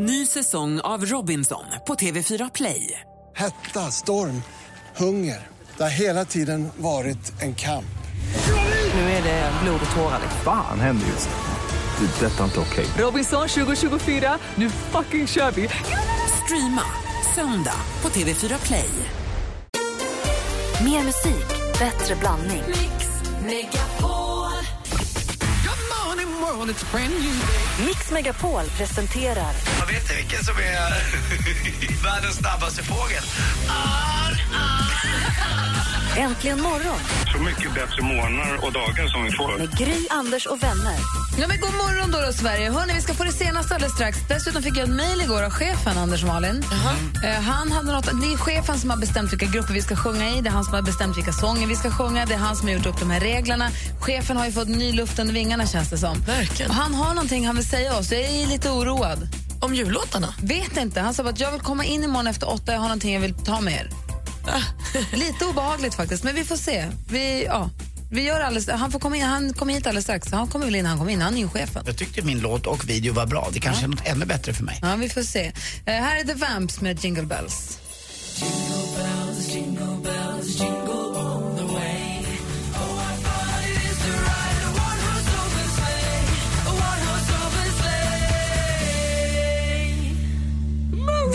Ny säsong av Robinson på TV4 Play. Hetta, storm, hunger. Det har hela tiden varit en kamp. Nu är det blod och tårar. Fan händer just nu. Det. är Detta är inte okej. Robinson 2024, nu fucking kör vi! Streama söndag på TV4 Play. Mer musik, bättre blandning. Mix Megapol presenterar. Jag vet ni vilken som är världens snabbaste fågel? Äntligen morgon Så mycket bättre morgnar och dagar som vi får. med Gry, Anders och vänner. Ja, men god morgon då, då Sverige. Hörrni, vi ska få det senaste alldeles strax. Dessutom fick jag ett mejl igår av chefen Anders Malin. Eh, han hade något, det är chefen som har bestämt vilka grupper vi ska sjunga i. Det är han som har bestämt vilka sånger vi ska sjunga. Det är han som har gjort upp de här reglerna. Chefen har ju fått ny luft under vingarna känns det som. Verkligen. Och han har någonting han vill säga oss. Jag är lite oroad. Om jullåtarna? Vet inte. Han sa att jag vill komma in imorgon efter åtta. Jag har någonting jag vill ta med er. Lite obehagligt faktiskt, men vi får se. Vi, ja, vi gör alldeles, han, får komma in, han kommer hit alldeles strax. Han kommer väl in, han kommer in. Han är ju chefen. Jag tyckte min låt och video var bra. Det kanske är något ännu bättre för mig. Ja, vi får se. Eh, här är The Vamps med Jingle Bells.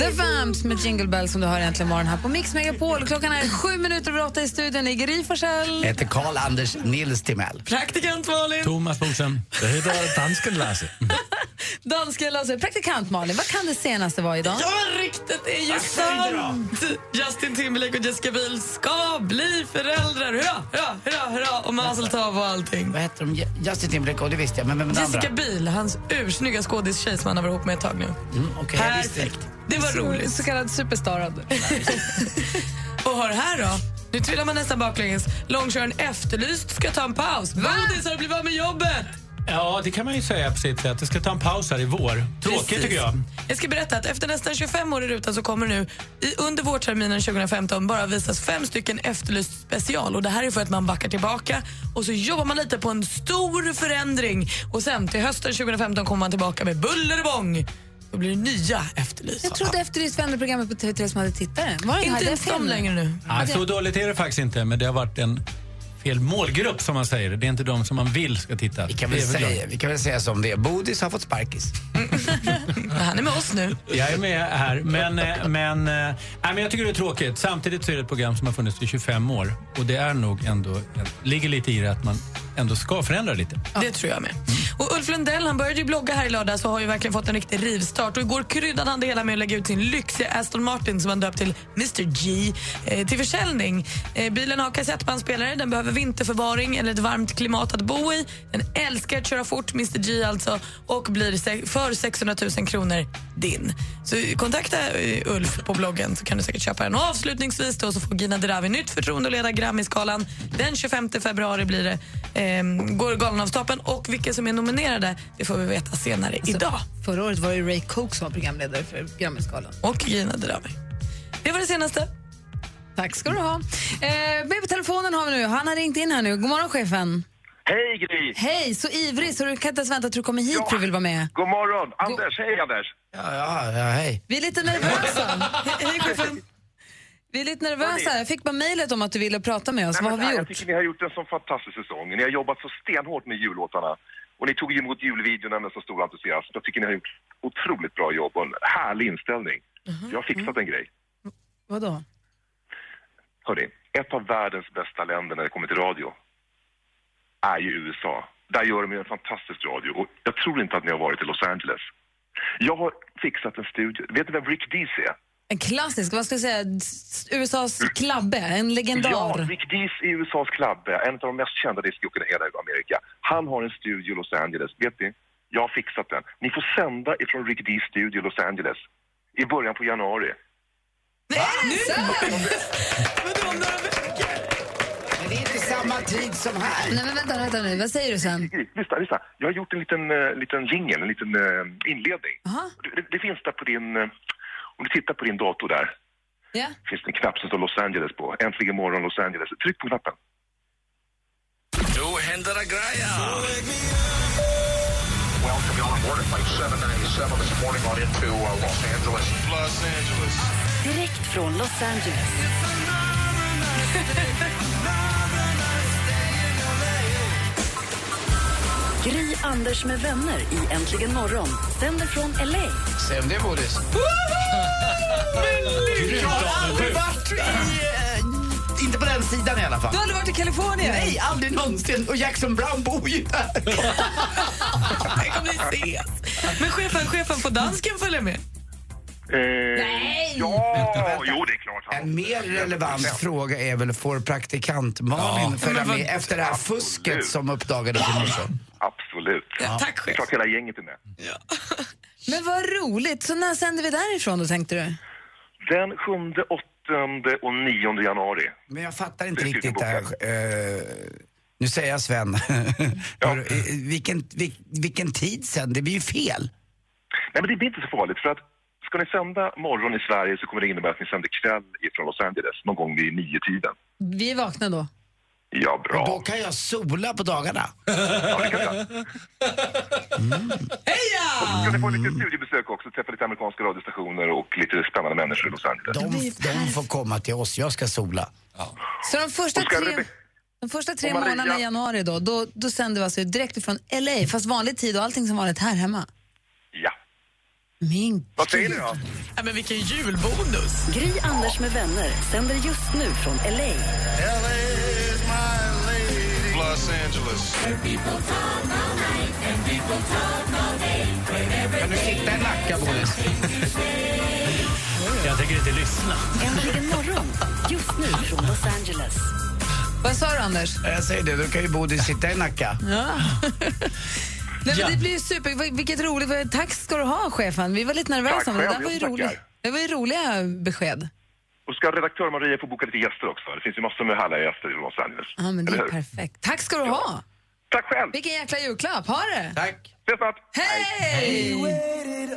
The Vamps med Jingle Bells som du hör äntligen morgon här på Mix Megapol. Klockan är sju minuter över åtta i studion i Gry Forssell. Jag heter Karl-Anders Nils Timell. Praktikant Malin. Thomas Bodström. Det heter dansken Lasse. Danska Lasse, praktikant Malin, vad kan det senaste vara idag? Ja, ryktet är ju sant! Justin Timberlake och Jessica Biel ska bli föräldrar. Hurra, hurra, hurra, hurra! Och Mazel tov och allting. Vad heter de? Justin Timberlake, och det visste jag. Men vem är den andra? Jessica Biel, hans ursnygga skådistjej som han har varit ihop med ett tag nu. Mm, okej, jag visste Perfekt. Det var roligt. Så kallad superstarad. Och hör här då. Nu trillar man nästan baklänges. Långköraren Efterlyst ska ta en paus. Bodis har blivit av med jobbet. Ja, det kan man ju säga på sitt sätt. Det ska ta en paus här i vår. Tråkigt Precis. tycker jag. Jag ska berätta att efter nästan 25 år i rutan så kommer nu i, under vårterminen 2015 bara visas fem stycken Efterlyst special. Och Det här är för att man backar tillbaka och så jobbar man lite på en stor förändring. Och sen till hösten 2015 kommer man tillbaka med buller och bång. Då blir det nya Efterlyst. Jag trodde Efterlyst var enda programmet på TV3 som hade tittare. Var det Inte ens de nu? längre nu. Nej, så dåligt är det faktiskt inte, men det har varit en fel målgrupp som man säger. Det är inte de som man vill ska titta. Vi kan, väl säga, vi kan väl säga som det är. Bodis har fått sparkis. Han är med oss nu. Jag är med här, men, eh, men, nej, men jag tycker det är tråkigt. Samtidigt så är det ett program som har funnits i 25 år och det är nog ändå, ligger lite i det att man ändå ska förändra lite. Det tror jag med. Och Ulf Lundell han började ju blogga här i lördags och har ju verkligen fått en riktig rivstart. Och igår kryddade han det hela med att lägga ut sin lyxiga Aston Martin som han döpt till Mr G eh, till försäljning. Eh, bilen har kassettbandspelare, den behöver vinterförvaring eller ett varmt klimat att bo i. Den älskar att köra fort, Mr G alltså, och blir för 600 000 kronor din. Så kontakta eh, Ulf på bloggen så kan du säkert köpa den. Och avslutningsvis då så får Gina Dirawi nytt förtroende att leda Grammisgalan. Den 25 februari blir det, eh, eh, går galan av stapeln och vilka som är nominerade det får vi veta senare idag. Förra året var det Ray Coke som var programledare för Grammisgalan. Och Gina Dirawi. Det var det senaste. Tack ska du ha. Eh, med på telefonen har vi nu, han har ringt in här nu. God morgon chefen. Hej Gry! Hej, så ivrig så du kan inte ens vänta att du kommer hit för att du vill vara med. God morgon! Anders, hej Anders! Ja, ja, ja, hej. Vi är lite nervösa. Hej chefen. Vi är lite nervösa. Jag fick bara mejlet om att du ville prata med oss. Nej, Vad har vi Jag gjort? tycker ni har gjort en så fantastisk säsong. Ni har jobbat så stenhårt med jullåtarna. Och ni tog emot julvideorna med så stor entusiasm. Jag tycker ni har gjort otroligt bra jobb och en härlig inställning. Mhm. Jag har fixat en grej. Vadå? Hörni, ett av världens bästa länder när det kommer till radio är ju USA. Där gör de ju en fantastisk radio och jag tror inte att ni har varit i Los Angeles. Jag har fixat en studio. Vet du vem Rick Dees är? En klassisk, vad ska jag säga, USAs klabbe, en legendar. Ja, Rick Dees är USAs klabbe, en av de mest kända diskjockeyrna i hela Amerika. Han har en studio i Los Angeles. Vet ni? Jag har fixat den. Ni får sända ifrån Rick Dees studio i Los Angeles i början på januari. Vadå, om några veckor? Men det är inte samma tid som här. Nej men vänta, vänta nu, vad säger du sen? Lyssna, lyssna. Jag har gjort en liten, uh, liten jingle, en liten eh, inledning. Det, det, det finns där på din... eh, om du tittar på din dator där, Ja. finns det en knapp som står Los Angeles på. Äntligen morgon Los Angeles. Tryck på knappen. Då händer det grejer. Welcome on board at flight 797 this morning on into uh, Los Angeles. Los Angeles. Direkt från Los Angeles. Gry, Anders med vänner i Äntligen morgon sänder från LA. Är bodis. Jag har aldrig varit i... eh, Inte på den sidan i alla fall. Du har aldrig varit i Kalifornien? Nej, aldrig någonsin. Och Jackson Brown bor ju där. Tänk om ni ses. Men chefen, chefen, får dansken följa med? Nej! Ja, jo det är klart. En mer relevant fråga är väl, får praktikant Malin Ja. följa Men vad- med efter det här fusket som uppdagades i morse? Absolut. Ja, tack, är klart hela gänget är med. Men vad roligt. Så när sänder vi därifrån då, tänkte du? Den 7, 8 och 9 januari. Men jag fattar inte riktigt det här. Eh, nu säger jag Sven. Hur, eh, vilken, vil, vilken tid sen? Det blir ju fel. Nej, men det blir inte så farligt för att ska ni sända morgon i Sverige så kommer det innebära att ni sänder kväll ifrån Los Angeles någon gång vid nio tiden. Vi är vakna då. Ja, bra. Och då kan jag sola på dagarna. Heja! Och så ska ni få lite studiebesök också, träffa lite amerikanska radiostationer och lite spännande människor i Los Angeles. De, de får komma till oss, jag ska sola. Så de första tre, det- de första tre månaderna i januari då, då, då sänder vi alltså direkt ifrån LA, fast vanlig tid och allting som vanligt här hemma. Ja. Min Vad säger ni då? Ja, men vilken julbonus! Gry, Anders med vänner sänder just nu från LA. Los Angeles. Kan du sitta i Nacka, Boris? Jag tänker inte lyssna. Äntligen morgon, just nu från Los Angeles. Vad sa du, Anders? Jag säger det, då kan ju Bodis sitta i Nacka. Ja. Nej, men. Det blir ju super. Vil- Vilket roligt. Tack ska du ha, chefen. Vi var lite nervösa, Tack men det där var ju roligt. Det var ju roliga besked. Och ska redaktör Maria få boka lite gäster också? Det finns ju massor med härliga gäster i Los Angeles. Ja, men det är perfekt. Tack ska du ha. Tack själv. Vilken jäkla julklapp. Ha det! Tack. Ses snart. Hej! Du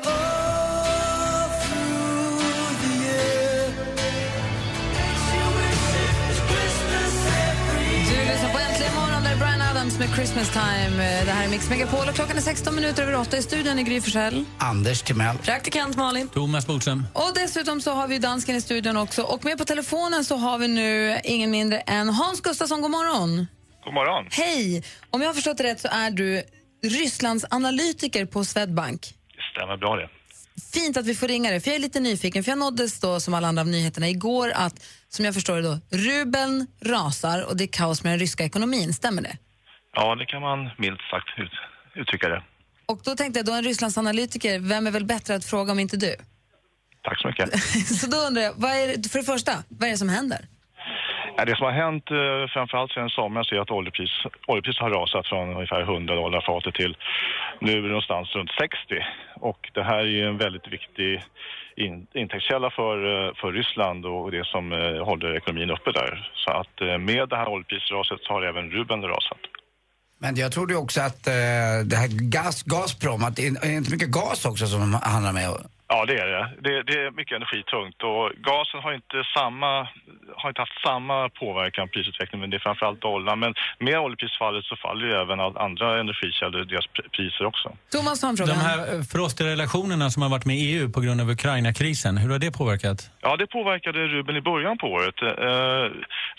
Adams med Christmas time. Det här är Mix Megapol och klockan är 16 minuter över 8 i studion i Gry Forssell. Anders Timell. Praktikant Malin. Thomas Bodström. Och dessutom så har vi dansken i studion också. Och med på telefonen så har vi nu ingen mindre än Hans Gustafsson. God morgon. God morgon. Hej! Om jag har förstått det rätt så är du Rysslands analytiker på Swedbank. Stämmer bra det. Fint att vi får ringa dig, för jag är lite nyfiken. För jag nåddes då, som alla andra av nyheterna igår, att som jag förstår det då, rubeln rasar och det är kaos med den ryska ekonomin. Stämmer det? Ja, det kan man milt sagt ut, uttrycka det. Och då tänkte jag, då en Rysslands analytiker, vem är väl bättre att fråga om inte du? Tack så mycket. Så då undrar jag, vad är för det första, vad är det som händer? Det som har hänt eh, framförallt sedan somras är att oljepris, oljepris har rasat från ungefär 100 dollar fatet till nu någonstans runt 60. Och det här är ju en väldigt viktig in, intäktskälla för, eh, för Ryssland och det som eh, håller ekonomin uppe där. Så att med det här oljeprisraset så har även rubeln rasat. Men jag trodde också att eh, det här gas, Gazprom, att det är inte mycket gas också som de handlar med? Ja, det är det. det. Det är mycket energitungt och gasen har inte, samma, har inte haft samma påverkan på prisutvecklingen, men det är framförallt dollarn. Men med oljeprisfallet så faller ju även andra energikällor, deras pr- priser också. Thomas har en fråga. De här eh, frostiga relationerna som har varit med EU på grund av Ukraina-krisen, hur har det påverkat? Ja, det påverkade rubeln i början på året. Eh,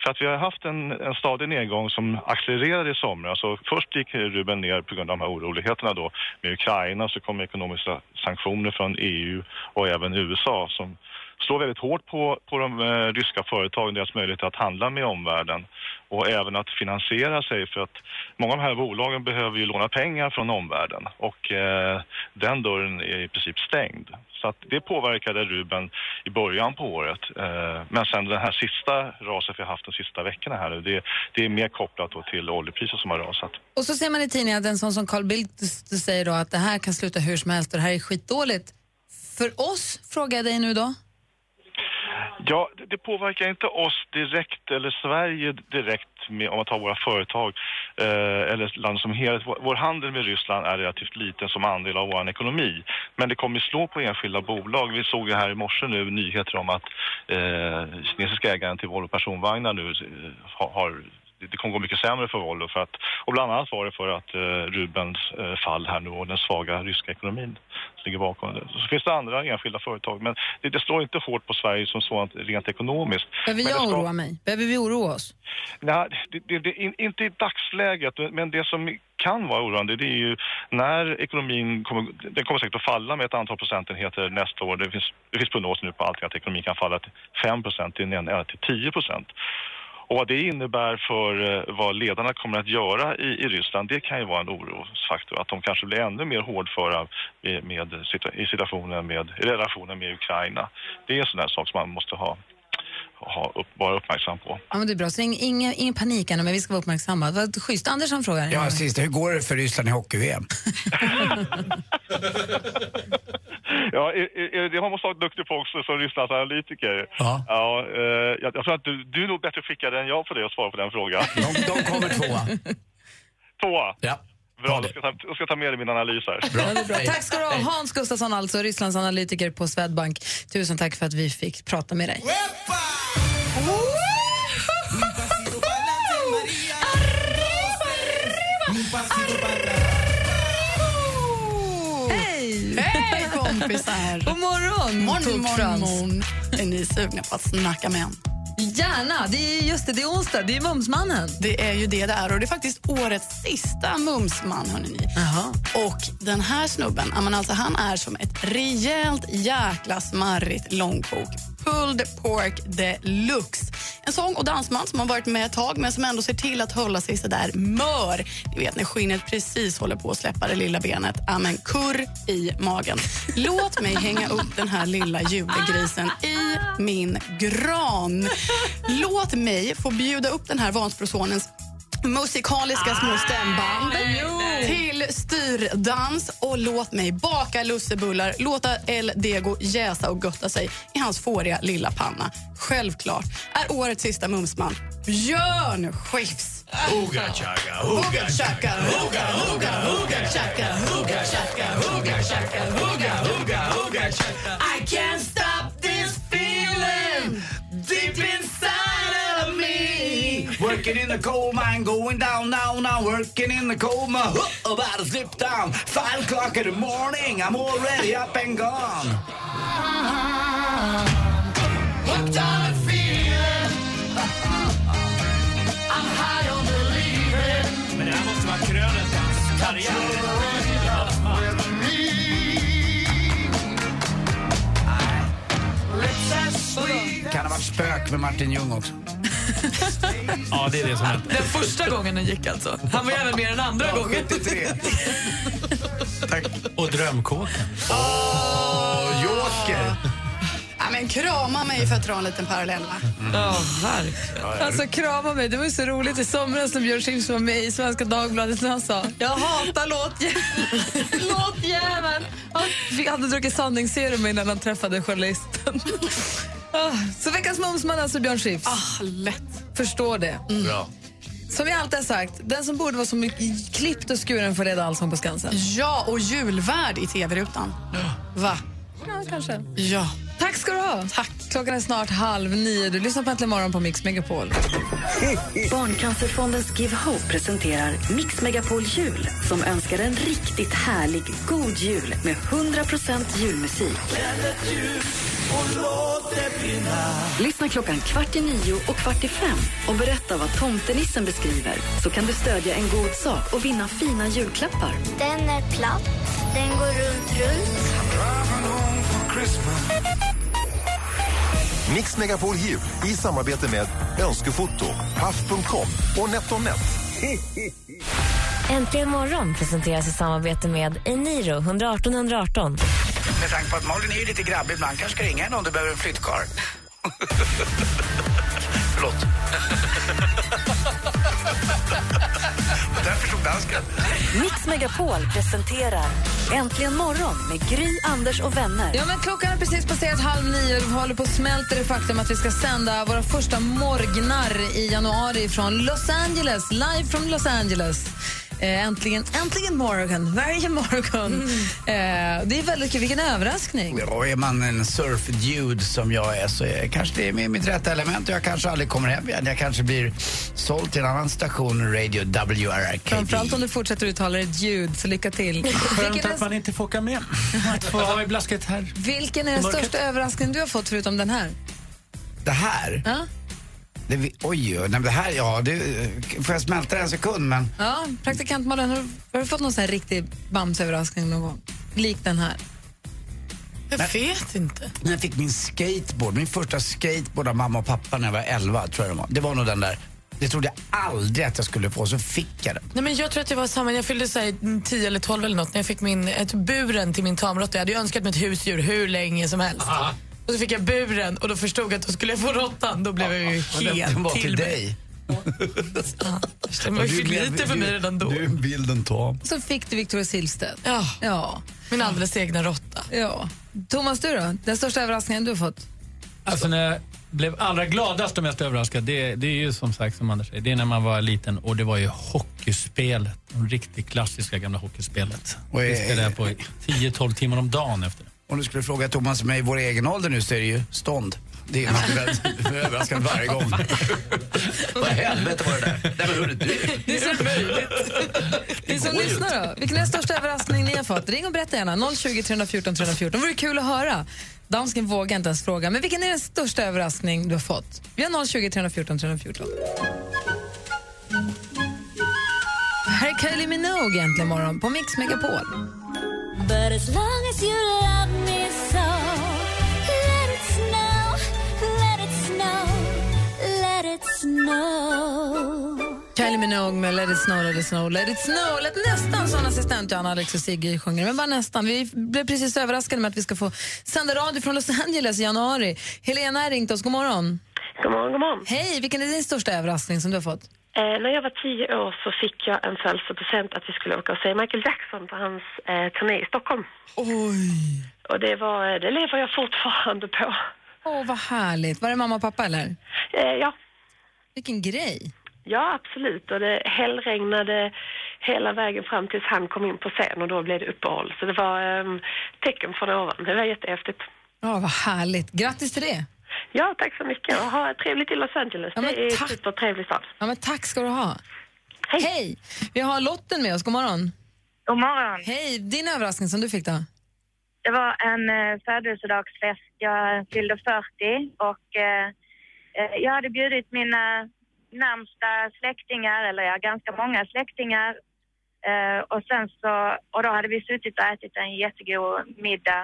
för att vi har haft en, en stadig nedgång som accelererade i somras. Så först gick rubeln ner på grund av de här oroligheterna då. Med Ukraina så kom ekonomiska sanktioner från EU och även USA som slår väldigt hårt på, på de eh, ryska företagen, deras möjlighet att handla med omvärlden och även att finansiera sig för att många av de här bolagen behöver ju låna pengar från omvärlden och eh, den dörren är i princip stängd. Så att det påverkade rubeln i början på året. Eh, men sen den här sista raset vi har haft de sista veckorna här nu, det, det är mer kopplat då till oljepriset som har rasat. Och så ser man i tidningen att en sån som Carl Bildt säger då att det här kan sluta hur som helst och det här är skitdåligt. För oss, frågar jag dig nu då. Ja, det, påverkar inte oss direkt eller Sverige direkt med, om man tar våra företag eh, eller land som helhet. Vår, vår handel med Ryssland är relativt liten som andel av vår ekonomi. Men det kommer slå på enskilda bolag. Vi såg ju här i morse nu nyheter om att eh, kinesiska ägaren till Volvo personvagnar nu eh, har, har det, kommer gå mycket sämre för Volvo. För att, och bland annat var det för att eh, Rubens eh, fall här nu och den svaga ryska ekonomin ligger bakom det. Så finns det andra enskilda företag, men det, det slår inte hårt på Sverige som sådant rent ekonomiskt. Behöver jag ska- oroa mig? Behöver vi oroa oss? Nej, det, det, det, in- inte i dagsläget, men det som kan vara oroande det är ju när ekonomin kommer, den kommer säkert att falla med ett antal procentenheter nästa år. Det finns, det finns prognoser nu på allting att ekonomin kan falla till 5 procent, till 10 procent. Och vad det innebär för eh, vad ledarna kommer att göra i, i Ryssland, det kan ju vara en orosfaktor. Att de kanske blir ännu mer hårdföra med, med, situa- i situationen med, i relationen med Ukraina. Det är en sån där sak som man måste ha, ha upp, vara uppmärksam på. Ja, men det är bra. Så ing, ingen, ingen panik ännu, men vi ska vara uppmärksamma. Vad schysst. Anders han frågar. Ja, sista, hur går det för Ryssland i hockey-VM? Ja, är, är, är det har man varit duktig på också som Rysslands analytiker. Ja. ja eh, jag, jag tror att du, du är nog bättre skickad än jag på det att svara på den frågan. De, de kommer tvåa. Tvåa? Ja. Bra, då ska, jag ta, ska ta med dig min analys här. Ja, det är bra. Tack ska du ha, Hans Gustafsson, alltså Rysslands analytiker på Swedbank. Tusen tack för att vi fick prata med dig. Hej! Kompisar! God morgon, Morgon, morgon, morgon. Är ni sugna på att snacka med en? Gärna! Det är just det, det är onsdag, det är Mumsmannen. Det är ju det det är och det är faktiskt årets sista mumsman. Hörni ni. Och den här snubben, alltså, han är som ett rejält jäkla smarrigt långkok. Pulled pork deluxe. En sång och dansman som har varit med ett tag men som ändå ser till att hålla sig så där mör. Ni vet när skinnet precis håller på att släppa det lilla benet. Amen, kurr i magen. Låt mig hänga upp den här lilla julegrisen i min gran. Låt mig få bjuda upp den här Vansbrosonens musikaliska små stämband till styrdans och låt mig baka lussebullar, låta El Dego jäsa och gotta sig i hans fåriga lilla panna. Självklart är årets sista mumsman Björn Skifs. Hugga chaka, Hugga chaka, hugga, hugga, hugga chaka, hugga chaka, hugga chaka, hugga, hugga, hugga chaka. I can't stop this feeling deep me. Working in the coal mine, going down, down, now. Working in the coal mine, huh, about to slip down. Five o'clock in the morning, I'm already up and gone. Hooked on a feeling. I'm high on believing. Men det här måste vara krönet på hans karriär. Kan ha varit spök med Martin Ljung också. Ja, det är det som händer. Den första gången den gick alltså. Han var även med den andra gången. 73. Och drömkåken. Åh, Joker! Ja, men krama mig för att dra en liten parallell. Va? Ja, verkligen. Alltså krama mig, det var ju så roligt i somras när Björn Skifs var med i Svenska Dagbladet när han sa jag hatar låtjäveln. låtjäveln. Han hade druckit sanningsserum innan han träffade journalisten. Ah, så veckans mumsman alltså Björn Skifs. Ah, lätt. Förstår det. Bra. Som jag alltid har sagt, den som borde vara så mycket klippt och skuren får reda Allsång på Skansen. Ja, och julvärd i tv-rutan. Va? Ja, kanske. Ja. Tack ska du ha. Tack. Klockan är snart halv nio. Du lyssnar på Äntligen morgon på Mix Megapol. Barncancerfondens Give Hope presenterar Mix Megapol Jul som önskar en riktigt härlig god jul med 100% julmusik. Lyssna klockan kvart i nio och kvart i fem och berätta vad tomtenissen beskriver så kan du stödja en god sak och vinna fina julklappar. Den är platt, den går runt, runt. Mix Megapol Jul i samarbete med Önskefoto, Paff.com och NetOnNet. Äntligen morgon presenteras i samarbete med Eniro 118 118. Med tanke på att Malin är ju lite grabbig ibland kanske ska ringa henne om du behöver en flyttkarl. Förlåt. Där förstod dansken. Mix Megapol presenterar Äntligen morgon med Gry, Anders och vänner. Ja, men klockan har precis passerat halv nio och vi håller på att smälta det faktum att vi ska sända våra första morgnar i januari från Los Angeles, live från Los Angeles. Eh, äntligen, äntligen morgon, varje morgon. Eh, det är väldigt kul, vilken överraskning. Och är man en surfdude som jag är så är, kanske det är med mitt rätta element och jag kanske aldrig kommer hem igen. Jag kanske blir såld till en annan station, Radio WRKD. Framförallt om du fortsätter uttala ett ljud, så lycka till. Skönt att man inte får åka med. Att få i blasket här. vilken är den största överraskningen du har fått förutom den här? Det här? Ja, Det, vi- oj, oj, nej, det här, ja, det, får jag smälta det en sekund men ja praktikant Malin, har, har du fått någon sån här riktig bamsöverraskning någon gång? Lik den här? Jag vet inte. när jag fick min skateboard, min första skateboard av mamma och pappa när jag var 11 tror jag det var. Det var nog den där, det trodde jag aldrig att jag skulle få, så fick jag den. Nej, men jag tror att jag var samma. Jag fyllde så här, 10 eller 12 eller något när jag fick min, ett buren till min tamråtta. Jag hade ju önskat mig ett husdjur hur länge som helst. Och så fick jag buren och då förstod jag att då skulle jag få råttan. Då blev jag ju helt den var till dig. Den var ju för lite för mig redan då. Du är bilden tam. Så fick du Victoria Silvstedt. Ja, Ja. min alldeles egna råtta. ja. Thomas, du då? Den största överraskningen du har fått? Alltså när jag blev allra gladast och mest överraskad, det, det är ju som sagt som Anders säger, det är när man var liten och det var ju hockeyspelet. Det riktigt klassiska gamla hockeyspelet. Det spelade jag på i 10-12 timmar om dagen efter det. Om du skulle fråga Thomas och mig vår egen ålder nu så är det ju stånd. Det är överraskande varje gång. Vad helvete var det där? Nej men hörru du. Ni som, ni som lyssnar då, vilken är den största överraskning ni har fått? Ring och berätta gärna. 020 314 314. Det vore kul att höra. Dansken vågar inte ens fråga. Men vilken är den största överraskning du har fått? Vi har 020 314 314. Här är Kylie Minogue äntligen morgon på Mix Megapol. But as long as you love me so Let it snow, let it snow, let it snow Kylie Minogue med Let it snow, let it snow, let it snow. Lät nästan som assistent Johanna, Alex och Sigge sjunger, men bara nästan. Vi blev precis överraskade med att vi ska få sända radio från Los Angeles i januari. Helena har ringt oss. God morgon. God morgon, god morgon. Hej, vilken är din största överraskning som du har fått? Eh, när jag var tio år så fick jag en födelsedagspresent att vi skulle åka och se Michael Jackson på hans eh, turné i Stockholm. Oj! Och det, var, eh, det lever jag fortfarande på. Åh, vad härligt. Var det mamma och pappa eller? Eh, ja. Vilken grej. Ja, absolut. Och det hällregnade hela vägen fram tills han kom in på scen och då blev det uppehåll. Så det var eh, tecken från ovan. Det var jättehäftigt. Ja, vad härligt. Grattis till det. Ja, tack så mycket. Och ha trevligt i Los Angeles. Ja, det är en tack. supertrevlig stad. Ja, men tack ska du ha. Hej. Vi har Lotten med oss. God morgon. God morgon. Hej. Din överraskning som du fick då? Det var en eh, födelsedagsfest. Jag fyllde 40 och eh, eh, jag hade bjudit mina närmsta släktingar, eller ja, ganska många släktingar. Eh, och sen så, och då hade vi suttit och ätit en jättegod middag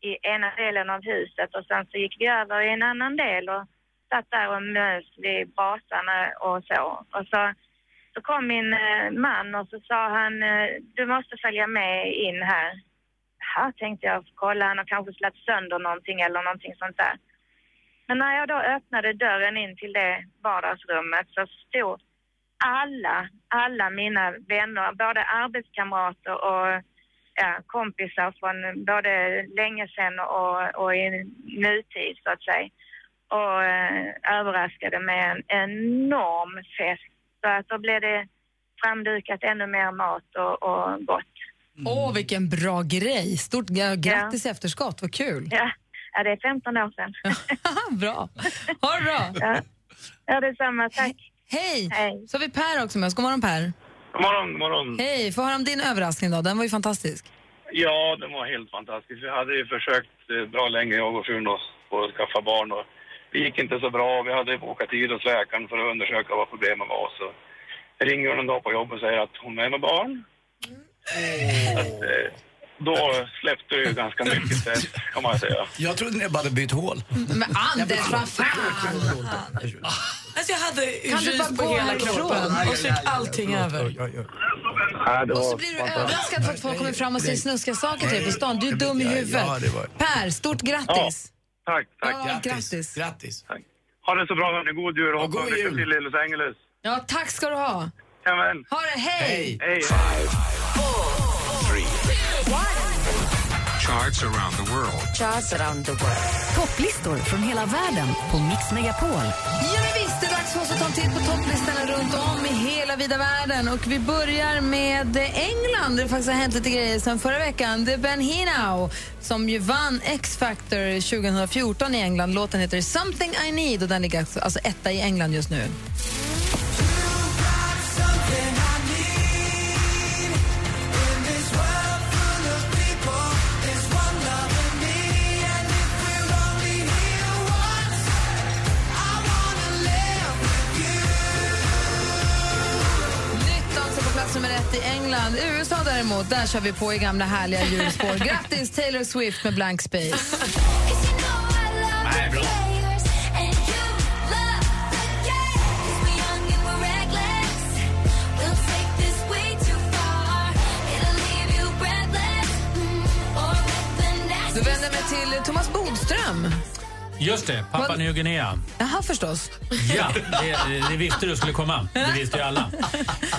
i ena delen av huset och sen så gick vi över i en annan del och satt där och mös vid brasan och så. Och så, så kom min eh, man och så sa han, eh, du måste följa med in här. Ja, tänkte jag, kolla han har kanske släppt sönder någonting eller någonting sånt där. Men när jag då öppnade dörren in till det vardagsrummet så stod alla, alla mina vänner, både arbetskamrater och ja, kompisar från både länge sedan och, och i nutid så att säga. Och eh, överraskade med en enorm fest. Så att då blev det framdukat ännu mer mat och, och gott. Åh, vilken bra grej. Stort gra- grattis i efterskott. Vad kul. Ja, ja det är 15 år sedan. bra. Ha det bra. Ja, ja detsamma. Tack. Hej. Så har vi Per också med oss. God morgon Per. God morgon, god morgon. Hej. Få höra om din överraskning då. Den var ju fantastisk. Ja, den var helt fantastisk. Vi hade ju försökt eh, bra länge, jag och frun, då, att skaffa barn. Och det gick inte så bra. Vi hade bokat tid hos läkaren för att undersöka vad problemet var. Så ringer hon en dag på jobb och säger att hon är med barn. Så Att, eh, då släppte det ju ganska mycket stress, kan man säga. Jag trodde ni bara hade bytt hål. Men Anders, vad fan! Alltså jag hade Kan du bara rys på gå hela kroppen och så gick allting över. Och så blir du överraskad för att folk kommer fram och säger snuskiga saker till dig på stan. Du är dum i huvudet. Per, stort grattis. Tack, tack. Ja, grattis. Grattis. Tack. Ha det så bra, hörni. God jul och god lycka jul. till i Los Angeles. Ja, tack ska du ha. Jajamän. Ha det, hej! Hej. Charts around the world. Charts around the world. Topplistor från hela världen på Mix Megapol. Ja, men visst, det är dags för oss att ta en titt på topplistorna runt om i hela vida världen. Och vi börjar med England. Det faktiskt har hänt lite grejer sen förra veckan. Det är Ben Hinau som ju vann X-Factor 2014 i England. Låten heter Something I Need och den ligger alltså- alltså etta i England just nu. I England. I USA däremot, där kör vi på i gamla härliga hjulspår. Grattis Taylor Swift med Blank Space. Då vänder jag mig till Thomas Bodström. Just det, Papua Nya Guinea. Jaha, förstås. Ja, det, det visste du skulle komma. Det visste ju alla.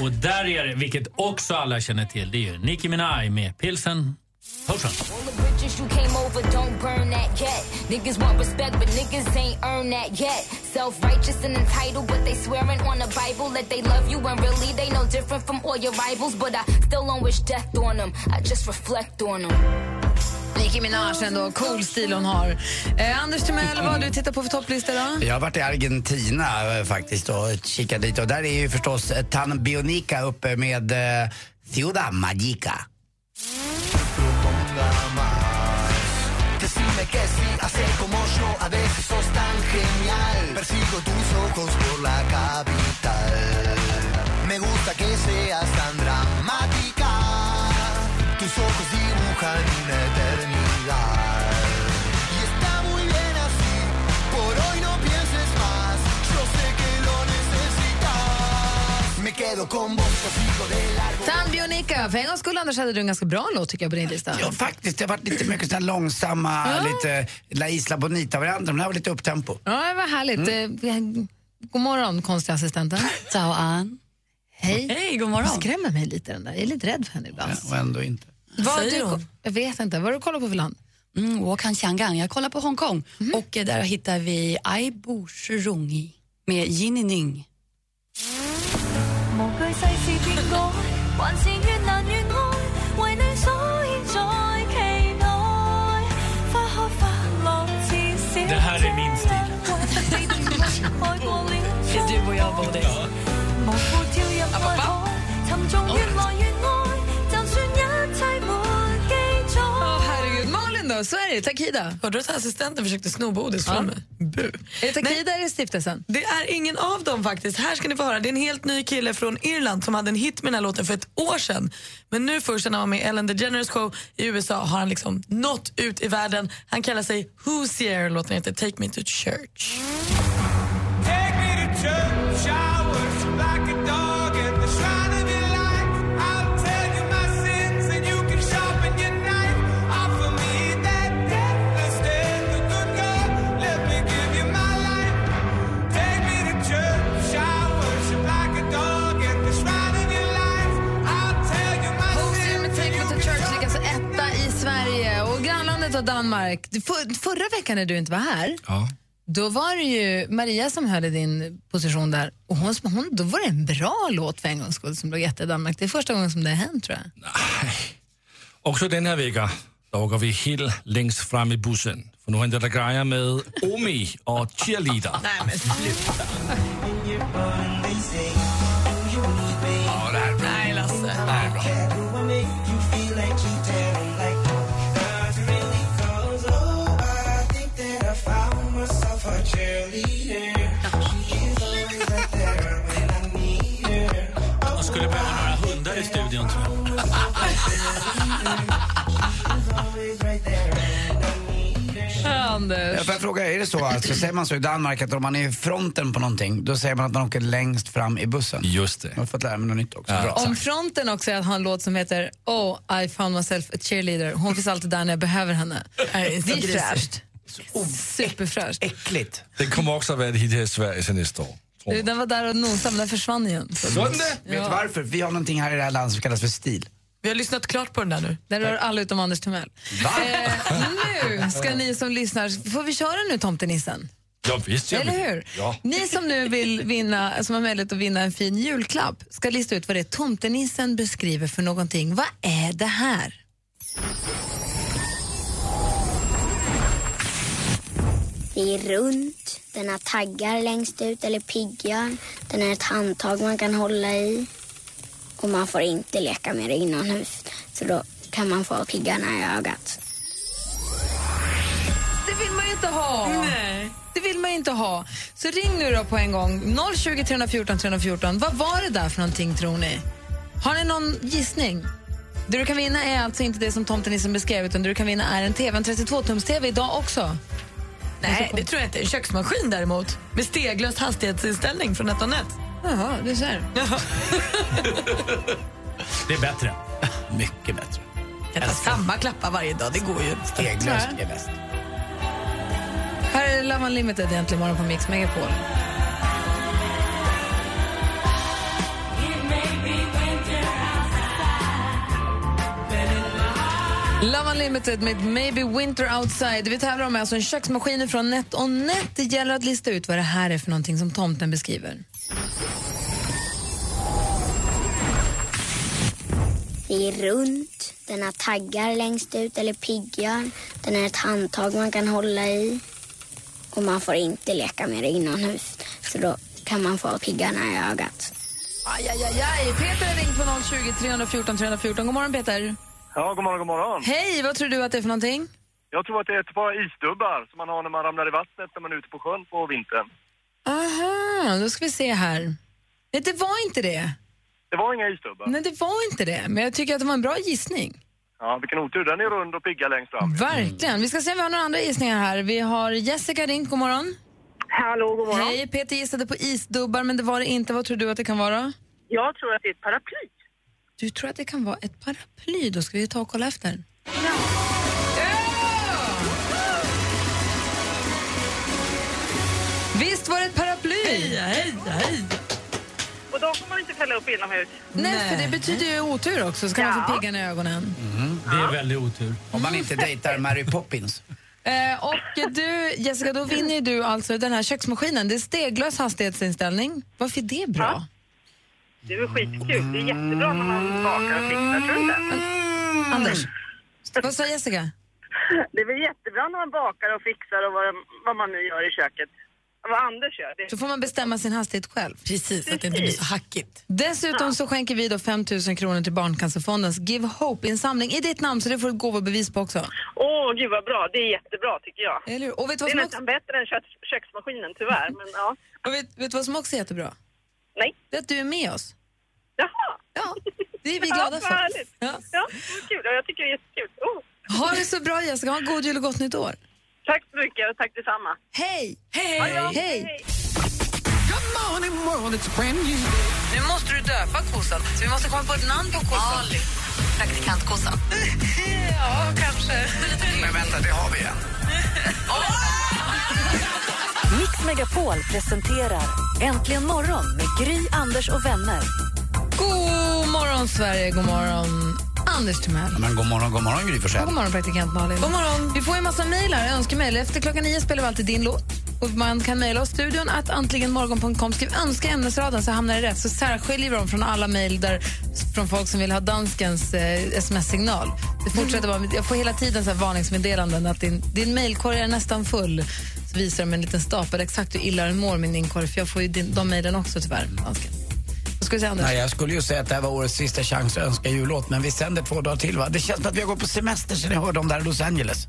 Och där är det, vilket också alla känner till, det är ju Nicki Minaj med Pilsen Potion. Bridges you came over, don't burn that yet. Niggas want respect, but niggas ain't earned that yet. Self righteous and entitled, but they swearing on the Bible that they love you when really they no different from all your rivals. But I still don't wish death on them, I just reflect on them. Nicki Minaj ändå, cool stil hon har. Eh, Anders Timell, vad har du tittat på för topplistor då? Jag har varit i Argentina eh, faktiskt och kikat dit och där är ju förstås eh, Tan Bionica uppe med eh, Ciudad Magica. Decime que sí, hace como yo, a veces sos tan genial. Persigo tus ojos por la capital. Me gusta que seas tan dramática. Tus ojos dibujan una eternidad. Y está muy bien así, por hoy no pienses más. Yo sé que lo necesitas. Me quedo con vos, och sigo de largo. Tan Bionica. För en gångs skull, Anders, hade du en ganska bra låt tycker jag på din lista. Ja, faktiskt. Det har varit lite mycket här långsamma, lite La Isla Bonita-varianter. Men det här var lite upptempo. Ja, det var härligt. Eh, God morgon, konstiga assistenten. Ciao, Ann. Hej. Hej, god morgon. Hon skrämmer mig lite den där. Jag är lite rädd för henne ibland. Och ändå inte. Vad säger du, hon? Jag vet inte. Vad har du kollat på för land? Mm, Wuhan Xiangang. Jag kollar på Hongkong och eh, där hittar vi Ai Bu Shi Rong Yi med Yin Ning. Malin då? Sverige, Takida. Hörde du att assistenten försökte sno bodis från mig? Bu. Är det Takida eller stiftelsen? Det är ingen av dem faktiskt. Här ska ni få höra. Det är en helt ny kille från Irland som hade en hit med den här låten för ett år sedan. Men nu först när han var med i Ellen DeGeneres show i USA har han liksom nått ut i världen. Han kallar sig Hoosier. Låten heter Take Me To Church. Take me to church, Var Danmark. För, förra veckan när du inte var här, Ja. då var det ju Maria som höll i din position där. Och hon, hon, då var det en bra låt för en gångs skull som låg etta i Danmark. Det är första gången som det har hänt tror jag. Också den här veckan där åker vi helt längst fram i bussen. För nu händer det grejer med Omi och cheerleader. Nej men sluta. Jag fråga, är det så, alltså, säger man så i Danmark att om man är i fronten på någonting, då säger man att man åker längst fram i bussen? Just det. Jag har fått lära mig något nytt också. Bra Om fronten också är att ha en låt som heter Oh, I found myself a cheerleader. Hon finns alltid där när jag behöver henne. Det är fräscht. Superfräscht. Äckligt. Den kommer också att vara ett hit här i Sverige till nästa år. Den var där och nosade, men den försvann igen. Det. Vet du varför? Vi har någonting här i det här landet som kallas för stil. Vi har lyssnat klart på den där nu. Den rör alla utom Anders Timell. Va? Eh, nu ska ni som lyssnar, får vi köra nu Tomtenissen? Ja, visst jag Eller hur? Ja. Ni som nu vill vinna, som har möjlighet att vinna en fin julklapp ska lista ut vad det är tomtenissen beskriver för någonting. Vad är det här? Det är runt, den har taggar längst ut eller piggar. Den har ett handtag man kan hålla i. Och man får inte leka med det inomhus. Så då kan man få piggarna i ögat. Det vill man ju inte ha. Nej. Det vill man inte ha. Så ring nu då på en gång. 020 314 314. Vad var det där för någonting tror ni? Har ni någon gissning? Det du kan vinna är alltså inte det som tomtenissen beskrev utan det du kan vinna är en TV, en 32-tums-TV idag också. Nej, det tror jag inte. En köksmaskin däremot. Med steglös hastighetsinställning från NetOnNet. Jaha, du ser. Det är bättre. Mycket bättre. Kan ta samma klappar varje dag, det går ju. Steglöst är bäst. Här är Love Unlimited egentligen morgon på Mix Megapol. Love Unlimited med Maybe Winter Outside. Vi tävlar om alltså en köksmaskin från NetOnNet. Det gäller att lista ut vad det här är för någonting som tomten beskriver. Det är runt, den har taggar längst ut eller piggar. Den har ett handtag man kan hålla i. Och man får inte leka med det inomhus. Så då kan man få piggarna i ögat. Aj, aj, aj, aj. Peter har ringt på 020 314 314. God morgon, Peter. Ja, god morgon, god morgon. Hej, vad tror du att det är för någonting? Jag tror att det är ett par isdubbar som man har när man ramlar i vattnet när man är ute på sjön på vintern. Aha, då ska vi se här. Nej, det var inte det. Det var inga isdubbar. Nej, det var inte det. Men jag tycker att det var en bra gissning. Ja, vilken otur. Den är rund och pigga längst fram. Verkligen. Vi ska se om vi har några andra gissningar här. Vi har Jessica ringt. God morgon. Hallå, god morgon. Hej, Peter gissade på isdubbar, men det var det inte. Vad tror du att det kan vara? Jag tror att det är ett paraply. Du tror att det kan vara ett paraply? Då ska vi ta och kolla efter. Visst var det ett paraply? Heja, heja, heja. De får man inte fälla upp inomhus. Nej, för det betyder ju otur också. Så kan man få piggarna i ögonen. Det är väldigt otur. Om man inte dejtar Mary Poppins. Eh, och du, Jessica, då vinner ju du alltså den här köksmaskinen. Det är steglös hastighetsinställning. Varför är det bra? Det är väl skitkul. Det är jättebra när man bakar och fixar, tror du inte? Anders, vad sa Jessica? Det är väl jättebra när man bakar och fixar och vad, vad man nu gör i köket. Vad Anders gör. Det Så får man bestämma sin hastighet själv. Precis, att det inte blir så hackigt. Dessutom så skänker vi då 5 000 kronor till Barncancerfondens Give Hope-insamling i ditt namn, så det får du ett gåvobevis på också. Åh, gud vad bra. Det är jättebra tycker jag. Eller? Och vet du det vad är nästan bättre än kök köksmaskinen tyvärr, men ja. Och vet, vet du vad som också är jättebra? Nej. Det är att du är med oss. Jaha. Ja, det är vi glada ja, för. härligt. Ja. Ja, kul. Ja, jag tycker det är jättekul. Oh. Ha det så bra Jessica, ha en god jul och gott nytt år. Tack så mycket och tack detsamma. Hej! Hej! Hej! morning world, it's brand new Nu måste du döpa kossan, så vi måste komma på ett namn på kossan. Ali. Praktikantkossan. ja, kanske. Men vänta, det har vi en. Mix Megapol presenterar Äntligen morgon med Gry, Anders och vänner. God morgon, Sverige. God morgon, Anders Timell. Men god morgon, god morgon Gry Forssell. God morgon, praktikant Malin. God morgon. Vi får en massa mejl här, önskemejl. Efter klockan nio spelar vi alltid din låt. Och man kan mejla oss studion att antligenmorgon.com. Skriv önska ämnesraden så hamnar det rätt. Så särskiljer vi dem från alla mejl från folk som vill ha danskens eh, sms-signal. Det fortsätter vara, jag får hela tiden så här varningsmeddelanden att din, din mejlkorg är nästan full. Så visar de en liten stapel exakt hur illa den mår, min inkorg. För jag får ju din, de mejlen också tyvärr, dansken. Vi säga, Anders? Nej, jag skulle ju säga att det här var årets sista chans att önska jullåt, men vi sänder två dagar till va? Det känns som att vi har gått på semester sen jag hörde om det här i Los Angeles.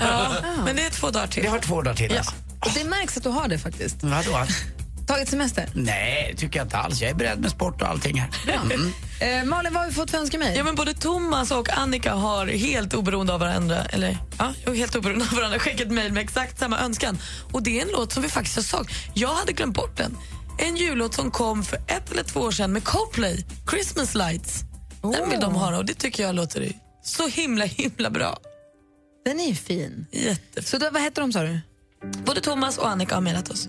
Ja, men det är två dagar till. Vi har två dagar till Ja. alltså. Och det märks att du har det faktiskt. Vadå? Tagit semester? Nej, tycker jag inte alls. Jag är beredd med sport och allting här. Mm. Eh, Malin, vad har vi fått för önskemejl? Ja, men både Thomas och Annika har helt oberoende av varandra, eller ja, helt oberoende av varandra skickat mejl med exakt samma önskan. Och det är en låt som vi faktiskt har sagt. Jag hade glömt bort den. En jullåt som kom för ett eller två år sedan med Coldplay, Christmas Lights. Den vill de ha och det tycker jag låter så himla himla bra. Den är ju fin. Jättefin. Så då, vad heter de sa du? Både Thomas och Annika har mejlat oss.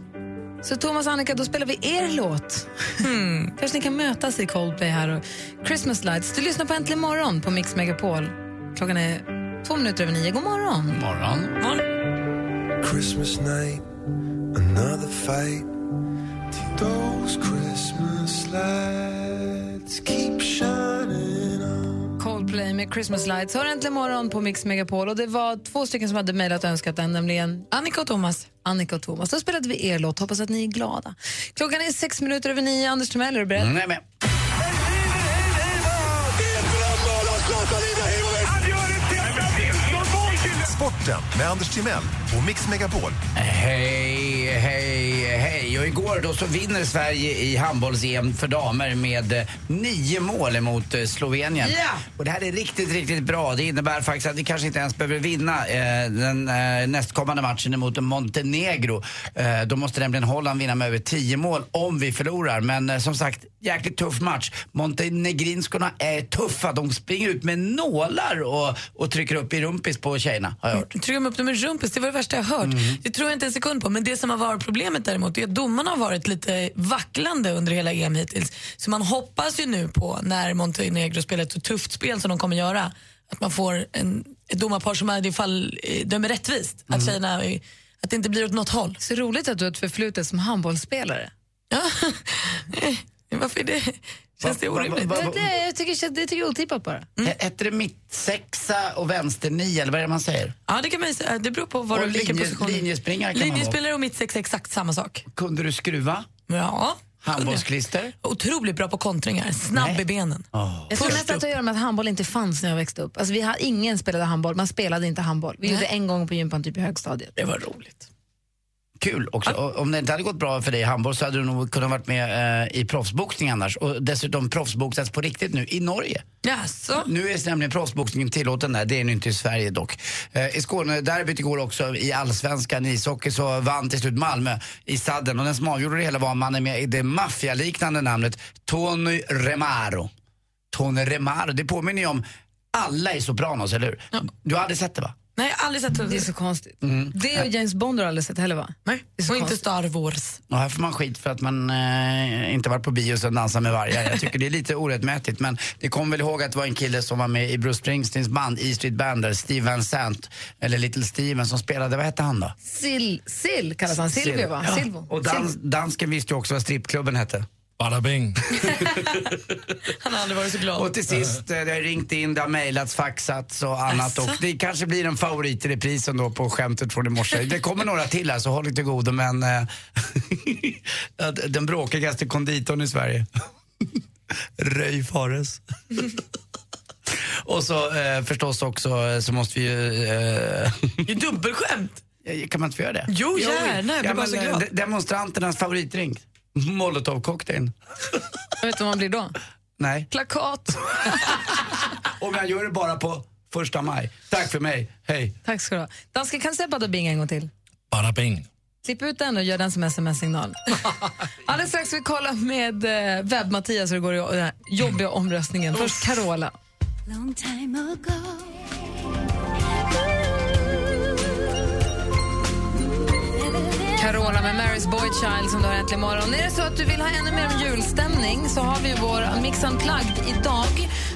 Så Thomas och Annika, då spelar vi er låt. Hmm. Kanske ni kan mötas i Coldplay här. Och Christmas Lights. Du lyssnar på Äntligen morgon på Mix Megapol. Klockan är två minuter över nio. God morgon. morgon. morgon. Christmas night, another fight. Those Christmas lights keep shining on. Coldplay med Christmas Lights. Hör äntligen morgon på Mix Megapol. Och det var två stycken som hade mejlat och önskat den, nämligen Annika och Thomas. Annika och Thomas. Då spelade vi er låt. Hoppas att ni är glada. Klockan är sex minuter över nio. Anders Timell, är du beredd? Nej, men. Sporten med Anders Timell och Mix Megapol. Hej, hej, hej. Och igår då så vinner Sverige i handbolls-EM för damer med eh, nio mål mot eh, Slovenien. Ja! Och det här är riktigt, riktigt bra. Det innebär faktiskt att vi kanske inte ens behöver vinna eh, den eh, nästkommande matchen mot Montenegro. Eh, då måste nämligen Holland vinna med över tio mål om vi förlorar. Men eh, som sagt, jäkligt tuff match. Montenegrinskorna är tuffa. De springer ut med nålar och, och trycker upp i rumpis på tjejerna, har jag hört. Trycker de upp dem med rumpis? Det var det värsta jag hört. Det tror jag inte en sekund på. Men det som har varit problemet däremot är att domarna har varit lite vacklande under hela EM hittills. Så man hoppas ju nu på, när Montenegro spelar ett så tufft spel som de kommer göra, att man får en, ett domarpar som i det fall eh, dömer rättvist. Att tjejerna, att det inte blir åt något håll. Så roligt att du har ett förflutet som handbollsspelare. Varför är det? Känns det orimligt? va- va- Det, jag tycker, det tycker jag är otippat bara. Mm. Hette det mittsexa och vänsternia, eller vad är det man säger? Ja, det kan man säga. Det beror på var Och du vilken linje- position. linjespringare kan. Linjespelare och mittsex är exakt samma sak. Kunde du skruva? Ja. Handbollsklister? Otroligt bra på kontringar. Snabb i benen. Jag tror mest att det göra med att handboll inte fanns när jag växte upp. Alltså, vi har, ingen spelade handboll, man spelade inte handboll. Vi gjorde en gång på gympan typ i högstadiet. Det var roligt. Kul också. Om det inte hade gått bra för dig i handboll så hade du nog kunnat varit med eh, i proffsboxning annars. Och dessutom proffsboxats på riktigt nu i Norge. Jaså? Nu är nämligen proffsboxningen tillåten där, det är nu inte i Sverige dock. Eh, I Skåne, derbyt igår också i allsvenskan i ishockey så vann till slut Malmö i sadden och den som avgjorde det hela var mannen med det maffialiknande namnet Tony Remaro. Tony Remaro, det påminner ju om alla i Sopranos, eller hur? Du har aldrig sett det va? Nej, jag har aldrig sett det. Det är så konstigt. Mm. Det och James Bond har du aldrig sett heller va? Nej, Det är så och inte konstigt. Star Wars. Och här får man skit för att man eh, inte varit på bio och dansar med vargar. Jag tycker det är lite orättmätigt men det kom väl ihåg att det var en kille som var med i Bruce Springsteens band E Street Band där, Steve Van Sant, eller Little Steven som spelade, vad hette han då? Sil, Sil kallas han. Silvio va? Ja. Silvo. Och dans, dansken visste ju också vad strippklubben hette. Bada bing. Han har aldrig varit så glad. Och till sist, eh, det har ringt in, det har mejlats, faxats och annat. Och det kanske blir en favorit i reprisen då på skämtet från i morse. Det kommer några till här, så håll till godo. Men eh, den bråkigaste konditorn i Sverige. Röj Fares. och så eh, förstås också eh, så måste vi ju... Eh, Det är dubbelskämt. kan man inte få göra det? Jo, gärna. Jag blir bara så glad. de- Demonstranternas favoritdrink. Molotovcocktailn. Vet du vad man blir då? Nej. Plakat. Om jag gör det bara på första maj. Tack för mig. Hej. Tack ska du ha. Danska, kan du säga bada bing en gång till? Bada bing. Klipp ut den och gör den som sms-signal. Alldeles strax ska vi kolla med eh, webb-Mattias hur det går i den här jobbiga omröstningen. Först Carola. Long time ago. Med Mary's Boy Child som du har äntligen morgon. Är det så att du vill ha ännu mer om julstämning så har vi vår Mix Unplugged idag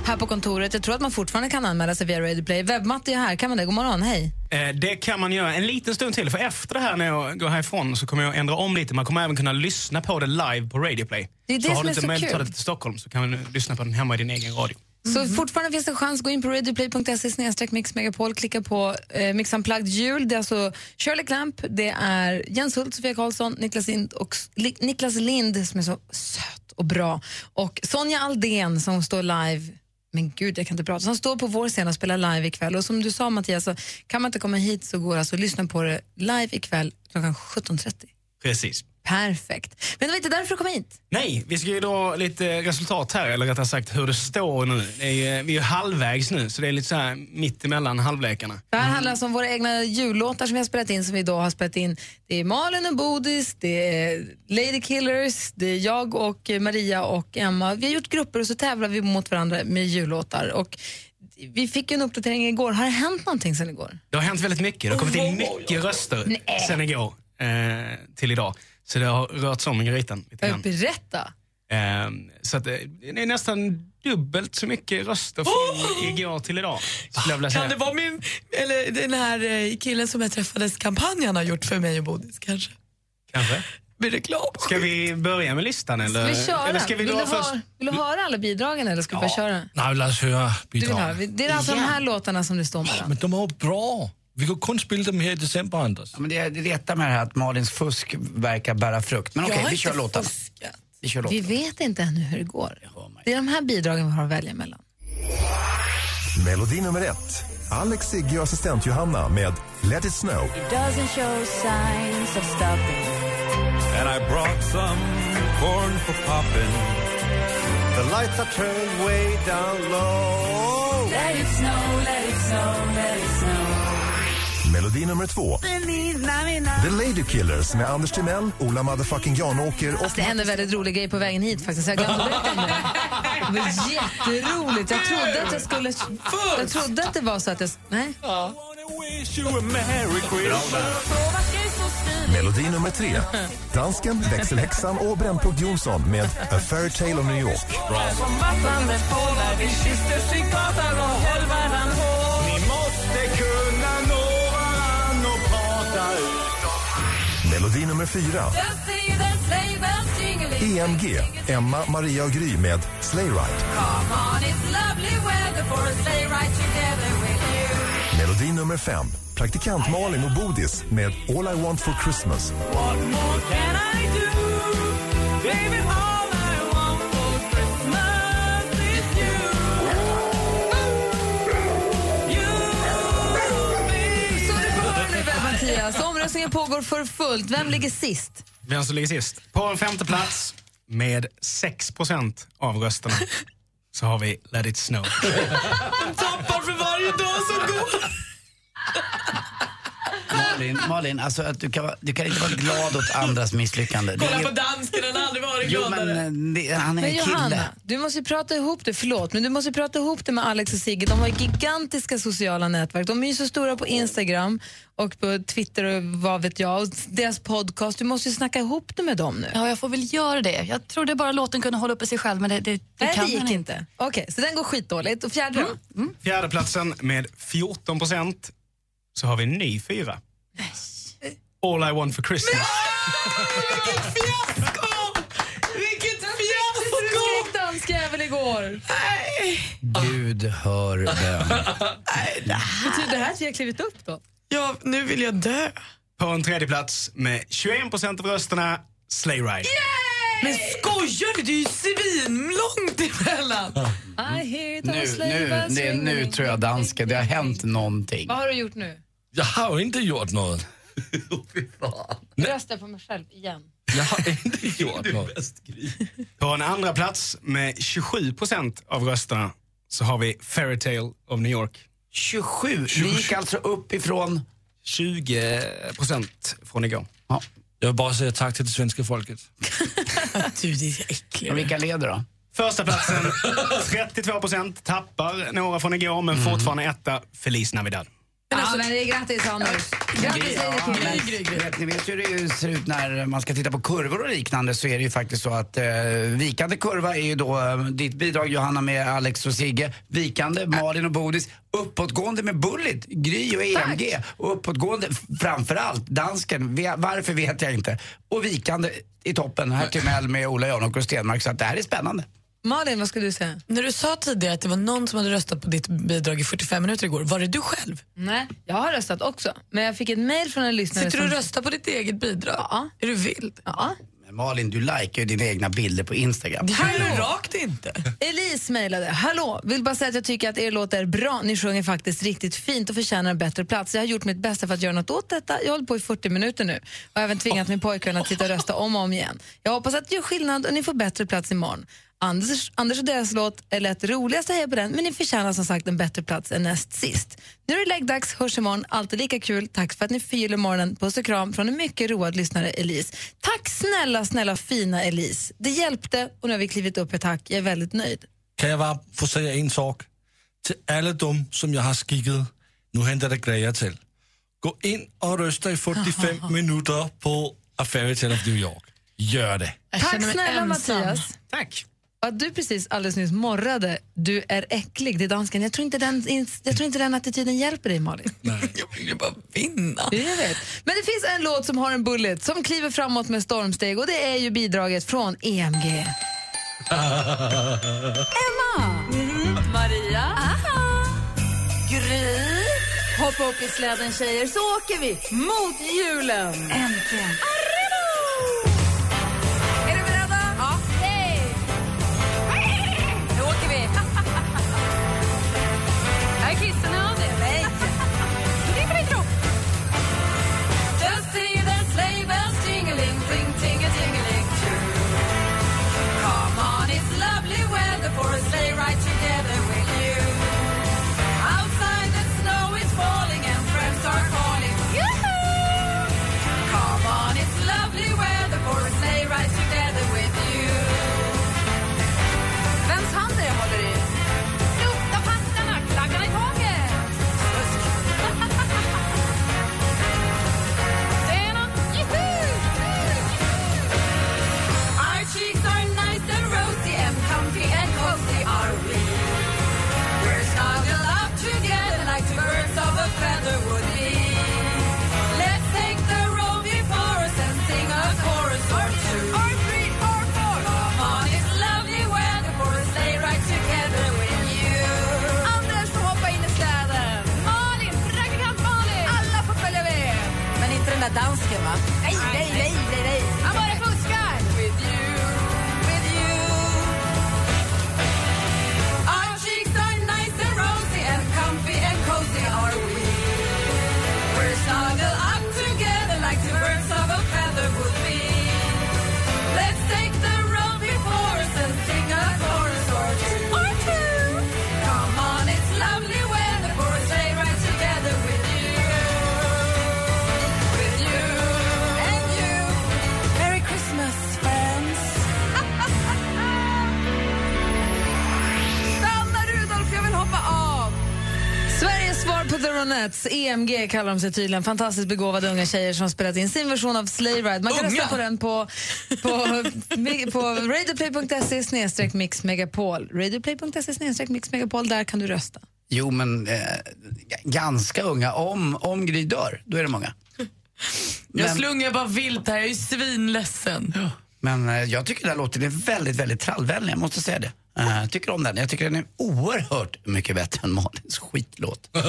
här på kontoret. Jag tror att man fortfarande kan anmäla sig via Radio Play. Webb-Matti är här. Kan man det? God morgon, hej. Eh, Det kan man göra en liten stund till. För efter det här när jag går härifrån så kommer jag ändra om lite. Man kommer även kunna lyssna på det live på Radio Play. Det är det så har som du är inte möjlighet att ta det till Stockholm så kan du lyssna på den hemma i din egen radio. Så fortfarande finns det en chans. Gå in på radioplay.se snedstreck Mix Megapol. Klicka på eh, Mix Unplugged jul. Det är alltså Shirley Clamp, det är Jens Hult, Sofia Karlsson, Niklas Lind, och, Li, Niklas Lind som är så söt och bra. Och Sonja Aldén som står live men gud, jag kan inte prata. Som står på vår scen och spelar live ikväll. Och som du sa Mattias, så kan man inte komma hit så går alltså att lyssna på det live ikväll klockan 17.30. Precis. Perfekt. Men det var inte därför du kom hit. Nej, vi ska ju dra lite resultat här, eller rättare sagt hur det står nu. Det är, ju- vi är halvvägs nu, så det är lite så här mitt emellan halvlekarna. Det här handlar alltså om våra egna jullåtar som vi har spelat in, som vi då har spelat in. Det är Malin och Bodis, det är Lady Killers, det är jag och Maria och Emma. Vi har gjort grupper och så tävlar vi mot varandra med jullåtar. Och vi fick en uppdatering igår. Har det hänt någonting sen igår? Det har hänt väldigt mycket. Det har kommit in mycket röster sen igår eh, till idag. Så det har rört om i grytan lite grann. Berätta! Eh, så att, eh, det är nästan dubbelt så mycket röster från igår till idag. Skulle jag vilja säga. Kan det vara min, eller den här eh, killen som jag träffades kampanjen har gjort för mig och Bodis kanske? Kanske. Blir reklam. Ska vi börja med listan eller? Ska vi köra? Eller ska vi vill, du först? höra, vill du höra alla bidragen eller ska vi bara köra? Nej, låt oss höra Du vill höra. bidragen. Det är alltså de här låtarna som det står mellan. Men de ju bra. Vi kan kun spela dem här i december, Anders. Ja, men det, det retar med det här att Malins fusk verkar bära frukt. Men Jag okej, har vi kör låtarna. Vi kör Vi låtarna. vet inte ännu hur det går. Det är de här bidragen vi har att välja mellan. Melodi nummer ett. Alex, Sigge och assistent Johanna med Let it snow. Doesn't show signs of stopping. And I brought some corn for popping. The lights are turned way down low. It let it snow, let it snow. Melodi nummer två. The Lady Killers med Anders Timell, Ola motherfucking Janåker och Fast det hände en väldigt rolig grej på vägen hit faktiskt. Jag glömde berätta om det. Det var jätteroligt. Jag trodde att jag skulle... Jag trodde att det var så att jag... Nej. Melodi nummer tre. Dansken, växelhäxan och Brännpunkt Jonsson med A Fairy Tale of New York. Som nummer fyra. EMG, Emma, Maria och Gry med Sleigh Ride. Melodi nummer fem. Praktikant Malin och Bodis med All I Want For Christmas. What more can I do? Baby, Omröstningen pågår för fullt. Vem ligger sist? Vem som ligger sist? På en femte plats med 6 av rösterna så har vi Let it snow. Tappar för varje dag som går. Malin, Malin alltså att du, kan, du kan inte vara glad åt andras misslyckande. Kolla på dansken, han har aldrig varit Jo, gladare. men eh, det, han är Men en Johanna, kille. du måste ju prata ihop det. Förlåt, men du måste ju prata ihop det med Alex och Sigge. De har gigantiska sociala nätverk. De är ju så stora på Instagram och på Twitter och vad vet jag. Och deras podcast. Du måste ju snacka ihop det med dem nu. Ja, jag får väl göra det. Jag trodde bara låten kunde hålla uppe sig själv, men det, det, det Nej, kan det gick inte. Okej, så den går skitdåligt. Och fjärde då? Fjärde platsen med 14 så har vi en ny fyra. All I Want For Christmas. Vilket Du fiasko! skrek danskjävel igår. Gud hör bön. Betyder det här att vi har klivit upp då? Ja, nu vill jag dö. På en tredje plats med 21 av rösterna, Sleigh Ride. Men skojar du? Det är ju svinlångt emellan. I hear it Nu, nu, det, nu tror jag dansken, det har hänt någonting. Vad har du gjort nu? Jag har inte gjort något. Rösta på mig själv igen. Jag har inte gjort något. På en andra plats med 27% av rösterna så har vi Fairy Tale of New York. 27? Vi gick alltså upp ifrån... 20 från igår. Ja. Jag vill bara säga tack till det svenska folket. Du, det är äckligt. Och vilka leder då? Första platsen 32% tappar några från igår men fortfarande etta, Feliz Navidad. Ja, men det är grattis Anders. Grattis Ja, men, vet, ni vet hur det ser ut när man ska titta på kurvor och liknande så är det ju faktiskt så att eh, vikande kurva är ju då eh, ditt bidrag Johanna med Alex och Sigge, vikande Malin och Bodis, uppåtgående med Bullit, Gry och EMG och uppåtgående f- framförallt dansken, varför vet jag inte, och vikande i toppen här Timell med Ola Janok och Stenmark så att det här är spännande. Malin, vad ska du säga? När du sa tidigare att det var någon som hade röstat på ditt bidrag i 45 minuter igår, var det du själv? Nej, jag har röstat också. Men jag fick ett mejl från en lyssnare Sitter du och som... röstar på ditt eget bidrag? Ja. Är du vild? Ja. Men Malin, du likar ju dina egna bilder på Instagram. Det är ju rakt inte. Elise mejlade. Hallå, vill bara säga att jag tycker att er låt är bra. Ni sjunger faktiskt riktigt fint och förtjänar en bättre plats. Jag har gjort mitt bästa för att göra något åt detta. Jag har hållit på i 40 minuter nu och även tvingat min pojkvän att sitta och rösta om och om igen. Jag hoppas att det gör skillnad och ni får bättre plats imorgon. Anders, Anders och deras låt är lätt roligast att heja på den men ni förtjänar som sagt en bättre plats än näst sist. Nu är det läggdags, hörs imorgon. Alltid lika kul. Tack för att ni förgyller morgonen. Puss och kram från en mycket road lyssnare, Elise. Tack snälla, snälla fina Elise. Det hjälpte och nu har vi klivit upp ett tack. Jag är väldigt nöjd. Kan jag bara få säga en sak? Till alla de som jag har skickat, nu händer det grejer till. Gå in och rösta i 45 minuter på A Fairy Tale of New York. Gör det. Tack snälla Mattias. Tack. Att du precis alldeles nyss morrade, du är äcklig, det är dansken. Jag tror inte den, jag tror inte den attityden hjälper dig Malin. Jag vill ju bara vinna. Jag vet. Men det finns en låt som har en bullet som kliver framåt med stormsteg och det är ju bidraget från EMG. Emma! Maria! Gry! Hoppa upp i släden tjejer så åker vi mot julen! Äntligen! Ronettes, EMG kallar de sig tydligen. Fantastiskt begåvade unga tjejer som spelat in sin version av Sleigh Ride. Man kan Unga? rösta på den på, på, på radioplay.se snedstreck mixmegapol. Radioplay.se snedstreck mixmegapol, där kan du rösta. Jo, men eh, ganska unga. Om, om Gry dör, då är det många. Jag Men- slungar bara vilt här, jag är svinledsen. Men eh, jag tycker den här låten är väldigt, väldigt trallvänlig, jag måste säga det. Jag tycker om den. Jag tycker den är oerhört mycket bättre än Malins skitlåt. Det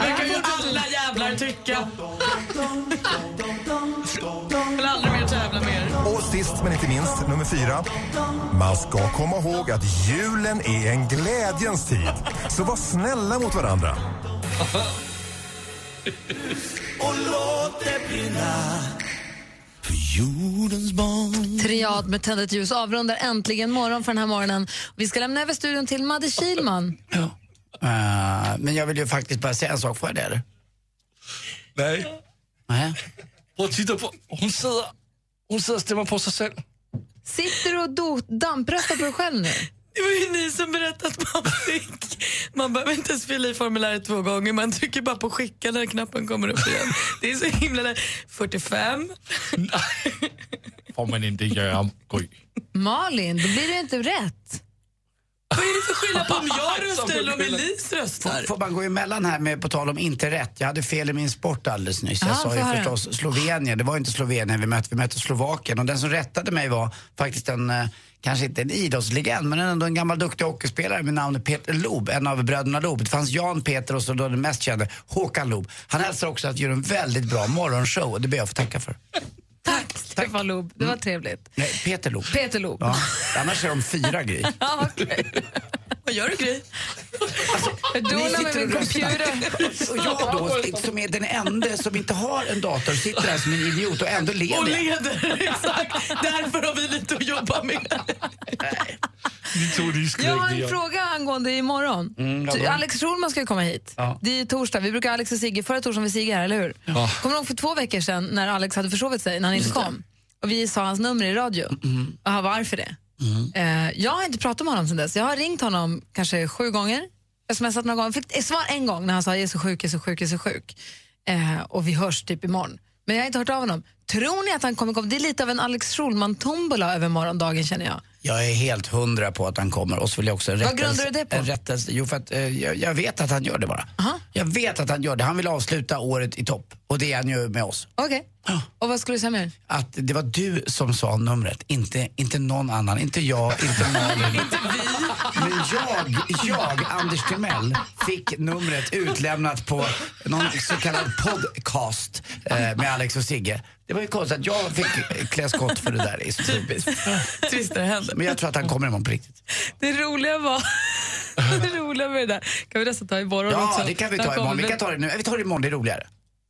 verkar ju alla jävlar tycka. Vill aldrig mer tävla med er. Och sist men inte minst, nummer fyra. Man ska komma ihåg att julen är en glädjens tid. Så var snälla mot varandra. Och låt det brinna jordens barn Triad med tändet ljus avrundar äntligen morgon för den här morgonen. Vi ska lämna över studion till Madde Kilman. Eh, men jag vill ju faktiskt bara säga en sak, får jag det eller? Nej. Nej. Prøv at titta på. Hon sidder, hon og stemmer på sig selv. Sitter du och do- dampröstar på dig själv nu? Det var ju ni som berättade att man fick. Man behöver inte ens fylla i formuläret två gånger. Man trycker bara på skicka när knappen kommer upp igen. Det är så himla lätt. 45. Får man inte göra, Gry. Malin, då blir det inte rätt. Vad är det för skillnad på om jag röstar eller om Elise röstar? Får, får man gå emellan här med på tal om inte rätt? Jag hade fel i min sport alldeles nyss. Jag Ja, sa ju höra. förstås Slovenien. Det var inte Slovenien vi mötte, vi mötte Slovakien. Och den som rättade mig var faktiskt en, eh, kanske inte en idrottslegend, men ändå en gammal duktig hockeyspelare med namnet Peter Loob, en av bröderna Loob. Det fanns Jan Peter och så då den mest kände, Håkan Loob. Han hälsar också att göra en väldigt bra morgonshow och det ber jag att få tacka för. Tack, Stefan Loob. Det var trevligt. Nej, Peter Loob. Peter Loob. Ja, annars är de fyra Gry. Ja, okej. Vad gör du Gry? Jag Ni donar med sitter min och röstar. computer. Och jag då, som är den enda som inte har en dator, sitter här som en idiot och ändå leder Och leder, exakt. Därför har vi lite att jobba med. Jag har en fråga angående imorgon. Mm, ja, Du, då. Alex Schulman ska ju komma hit. Ja. Det är torsdag. Vi brukar Alex och Sigge, förra torsdagen var Sigge här, eller hur? Ja. Kommer du ihåg för två veckor sedan när Alex hade försovit sig, när han inte kom? Och vi sa hans nummer i radio. Mm. Och han var arg för det. Mm. Eh, jag har inte pratat med honom sedan dess. Jag har ringt honom kanske sju gånger, smsat några gånger. Fick svar en gång när han sa jag är så sjuk, jag är så sjuk, jag är så sjuk. Eh, och vi hörs typ imorgon. Men jag har inte hört av honom. Tror ni att han kommer komma? Det är lite av en Alex Schulman-tombola över morgondagen känner jag. Jag är helt hundra på att han kommer och så vill jag också en Vad rättelse. grundar du det på? Rättelse. Jo, för att eh, jag, jag vet att han gör det bara. Jag vet att han gör det. Han vill avsluta året i topp. Och det är han ju med oss. Okej. Och vad skulle du säga mer? Att det var du som sa numret, inte, inte någon annan. Inte jag, inte Malin. Men jag, jag, Anders Timell, fick numret utlämnat på någon så kallad podcast eh, med Alex och Sigge. Det var ju konstigt att jag fick klä skott för det där. Det är så typiskt. Twister händer. Men jag tror att han kommer imorgon på riktigt. Det roliga var... det roliga med det där kan vi nästan ta imorgon Ja, också. det kan vi ta imorgon. Vi kan ta det nu. Vi tar det imorgon, det är roligare.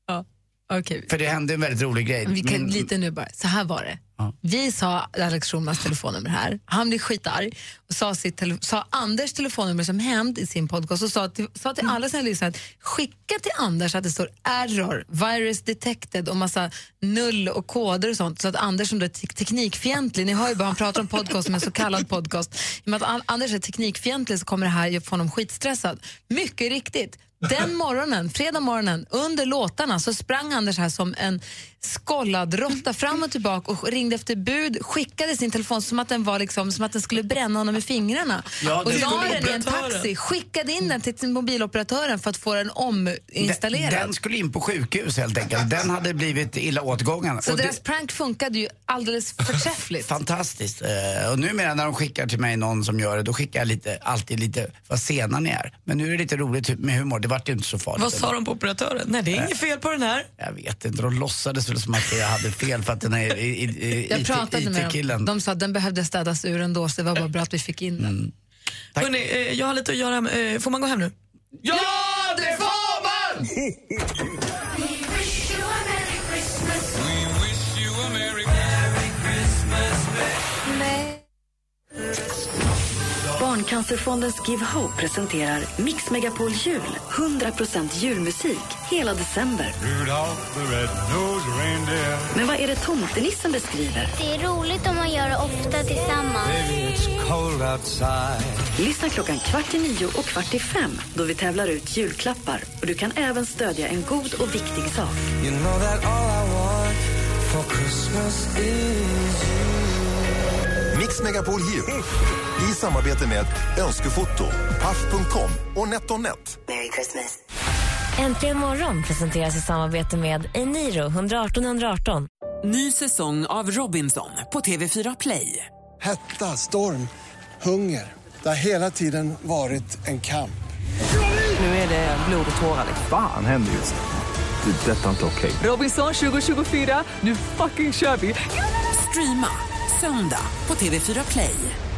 Ja, okej. För det hände en väldigt rolig grej. Vi kan, Min- lite nu bara. Så här var det. Vi sa Alex Schulmans telefonnummer här. Han blev skitarg och sa, sitt sa Anders telefonnummer som hämnd i sin podcast och sa till, sa till alla sina lyssnare att skicka till Anders att det står error, virus detected och massa null och koder och sånt så att Anders som då är te- teknikfientlig, ni hör ju bara han pratar om podcast som en så kallad podcast. I och med att An- Anders är teknikfientlig så kommer det här få honom skitstressad. Mycket riktigt. Den morgonen, fredag morgonen, under låtarna så sprang Anders här som en skollad råtta fram och tillbaka och ringde efter bud, skickade sin telefon som att den, var liksom, som att den skulle bränna honom i fingrarna. Ja, och det la den i en taxi, skickade in den till sin mobiloperatören för att få den ominstallerad. Den, den skulle in på sjukhus helt enkelt. Den hade blivit illa åtgången. så Och det- deras prank funkade ju alldeles förträffligt. Fantastiskt. Eh, och numera när de skickar till mig någon som gör det, då skickar jag lite, alltid lite vad sena ni är. Men nu är det lite roligt med humor, det vart inte så farligt. Vad sa de på operatören? Nej, det är inget fel på den här. Jag vet inte, de låtsades väl som att jag hade fel för att den är i- i- i- Jag IT pratade med dem. IT-killen. De sa att den behövde städas ur ändå så det var bara bra att vi fick in den. Hörrni, eh, jag har lite att göra. Eh, får man gå hem nu? Ja, det får man! Barncancerfondens Give Hope presenterar Mix Megapol Jul. 100% julmusik hela december. Men vad är det tomtenissen beskriver? Det är roligt om man gör det ofta tillsammans. Lyssna klockan kvart i nio och kvart i fem då vi tävlar ut julklappar. Och du kan även stödja en god och viktig sak. You know Mix Megapol Jul i samarbete med Önskefoto, Paff.com och NetOnNet. Merry Christmas. Äntligen morgon presenteras i samarbete med Eniro 118 118. Ny säsong av Robinson på TV4 Play. Hetta, storm, hunger. Det har hela tiden varit en kamp. Nu är det blod och tårar. Fan händer just. Det. är Detta är inte okej. Robinson 2024, nu fucking kör vi! Streama söndag på TV4 Play.